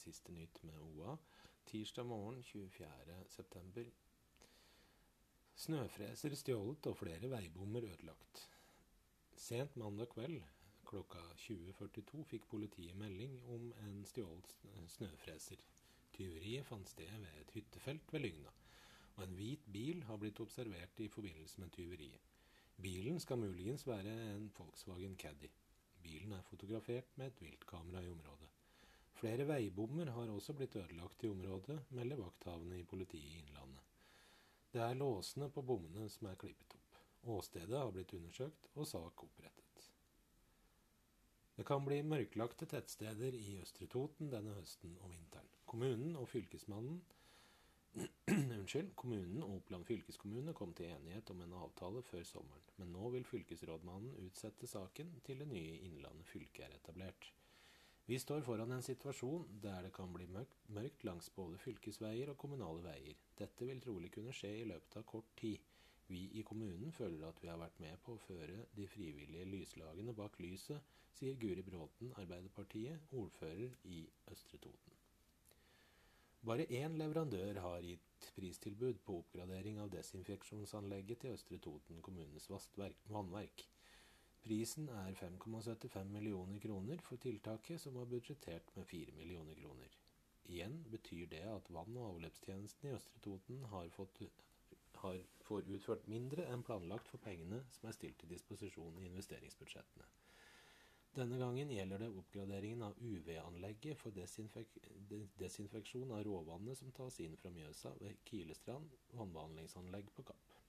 siste nytt med OA tirsdag morgen 24.9. Snøfreser stjålet og flere veibommer ødelagt. Sent mandag kveld klokka 20.42 fikk politiet melding om en stjålet snøfreser. Tyveriet fant sted ved et hyttefelt ved Lygna, og en hvit bil har blitt observert i forbindelse med tyveriet. Bilen skal muligens være en Volkswagen Caddy. Bilen er fotografert med et viltkamera i. Flere veibommer har også blitt ødelagt i området, melder vakthavende i politiet i Innlandet. Det er låsene på bommene som er klippet opp. Åstedet har blitt undersøkt og sak opprettet. Det kan bli mørklagte tettsteder i Østre Toten denne høsten og vinteren. Kommunen og fylkesmannen Unnskyld, kommunen og Oppland fylkeskommune kom til enighet om en avtale før sommeren, men nå vil fylkesrådmannen utsette saken til det nye Innlandet fylke er etablert. Vi står foran en situasjon der det kan bli mørkt langs både fylkesveier og kommunale veier. Dette vil trolig kunne skje i løpet av kort tid. Vi i kommunen føler at vi har vært med på å føre de frivillige lyslagene bak lyset, sier Guri Bråten, Arbeiderpartiet, ordfører i Østre Toten. Bare én leverandør har gitt pristilbud på oppgradering av desinfeksjonsanlegget til Østre Toten kommunes vannverk. Prisen er 5,75 millioner kroner for tiltaket, som var budsjettert med 4 millioner kroner. Igjen betyr det at vann- og avløpstjenesten i Østre Toten har fått får utført mindre enn planlagt for pengene som er stilt til disposisjon i investeringsbudsjettene. Denne gangen gjelder det oppgraderingen av UV-anlegget for desinfek desinfeksjon av råvannet som tas inn fra Mjøsa ved Kilestrand vannbehandlingsanlegg på Kapp.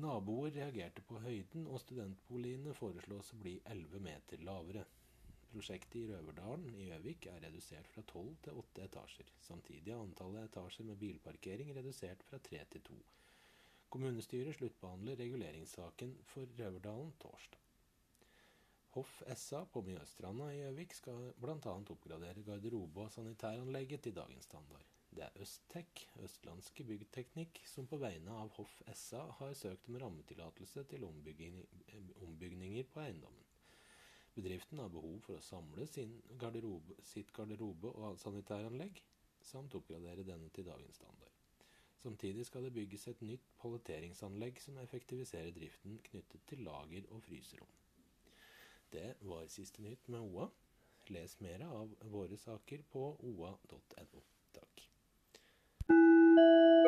Naboer reagerte på høyden, og studentboligene foreslås å bli 11 meter lavere. Prosjektet i Røverdalen i Gjøvik er redusert fra tolv til 8 etasjer. Samtidig er antallet etasjer med bilparkering redusert fra 3 til 2. Kommunestyret sluttbehandler reguleringssaken for Røverdalen torsdag. Hoff SA på Mjøstranda i Gjøvik skal bl.a. oppgradere garderobe- og sanitæranlegget til dagens standard. Det er Østtech, Østlandske Byggteknikk, som på vegne av Hoff SA har søkt om rammetillatelse til ombygninger på eiendommen. Bedriften har behov for å samle garderobe, sitt garderobe- og sanitæranlegg, samt oppgradere denne til dagens standard. Samtidig skal det bygges et nytt paletteringsanlegg som effektiviserer driften knyttet til lager og fryserom. Det var siste nytt med OA. Les mer av våre saker på oa.no. thank you